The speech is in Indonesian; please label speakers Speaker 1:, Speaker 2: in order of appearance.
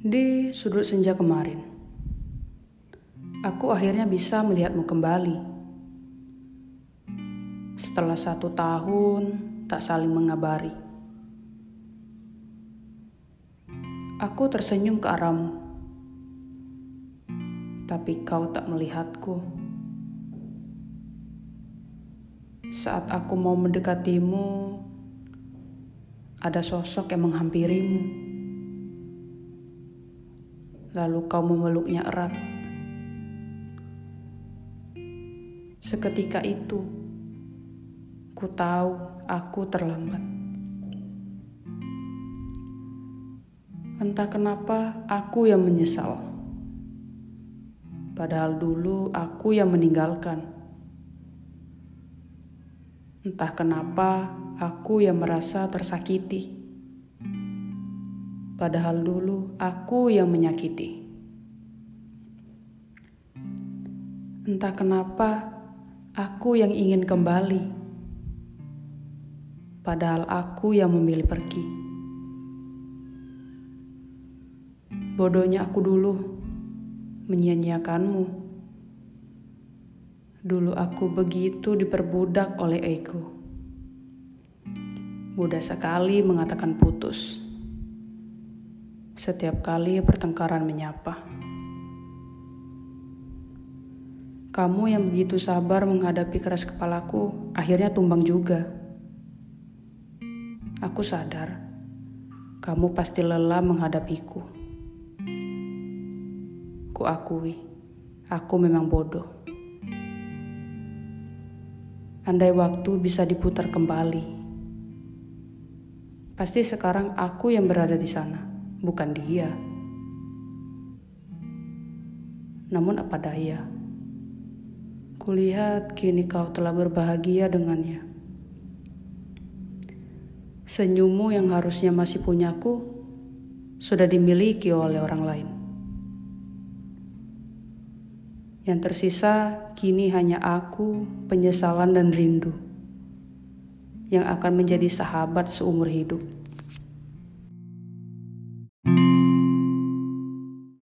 Speaker 1: Di sudut senja kemarin, aku akhirnya bisa melihatmu kembali. Setelah satu tahun tak saling mengabari, aku tersenyum ke arahmu, tapi kau tak melihatku. Saat aku mau mendekatimu, ada sosok yang menghampirimu. Lalu kau memeluknya erat. Seketika itu, ku tahu aku terlambat. Entah kenapa aku yang menyesal. Padahal dulu aku yang meninggalkan. Entah kenapa aku yang merasa tersakiti. Padahal dulu aku yang menyakiti. Entah kenapa aku yang ingin kembali. Padahal aku yang memilih pergi. Bodohnya aku dulu menyia-nyiakanmu. Dulu aku begitu diperbudak oleh ego mudah sekali mengatakan putus. Setiap kali pertengkaran menyapa. Kamu yang begitu sabar menghadapi keras kepalaku, akhirnya tumbang juga. Aku sadar, kamu pasti lelah menghadapiku. Ku akui, aku memang bodoh. Andai waktu bisa diputar kembali, Pasti sekarang aku yang berada di sana, bukan dia. Namun apa daya? Kulihat kini kau telah berbahagia dengannya. Senyummu yang harusnya masih punyaku sudah dimiliki oleh orang lain. Yang tersisa kini hanya aku, penyesalan dan rindu yang akan menjadi sahabat seumur hidup.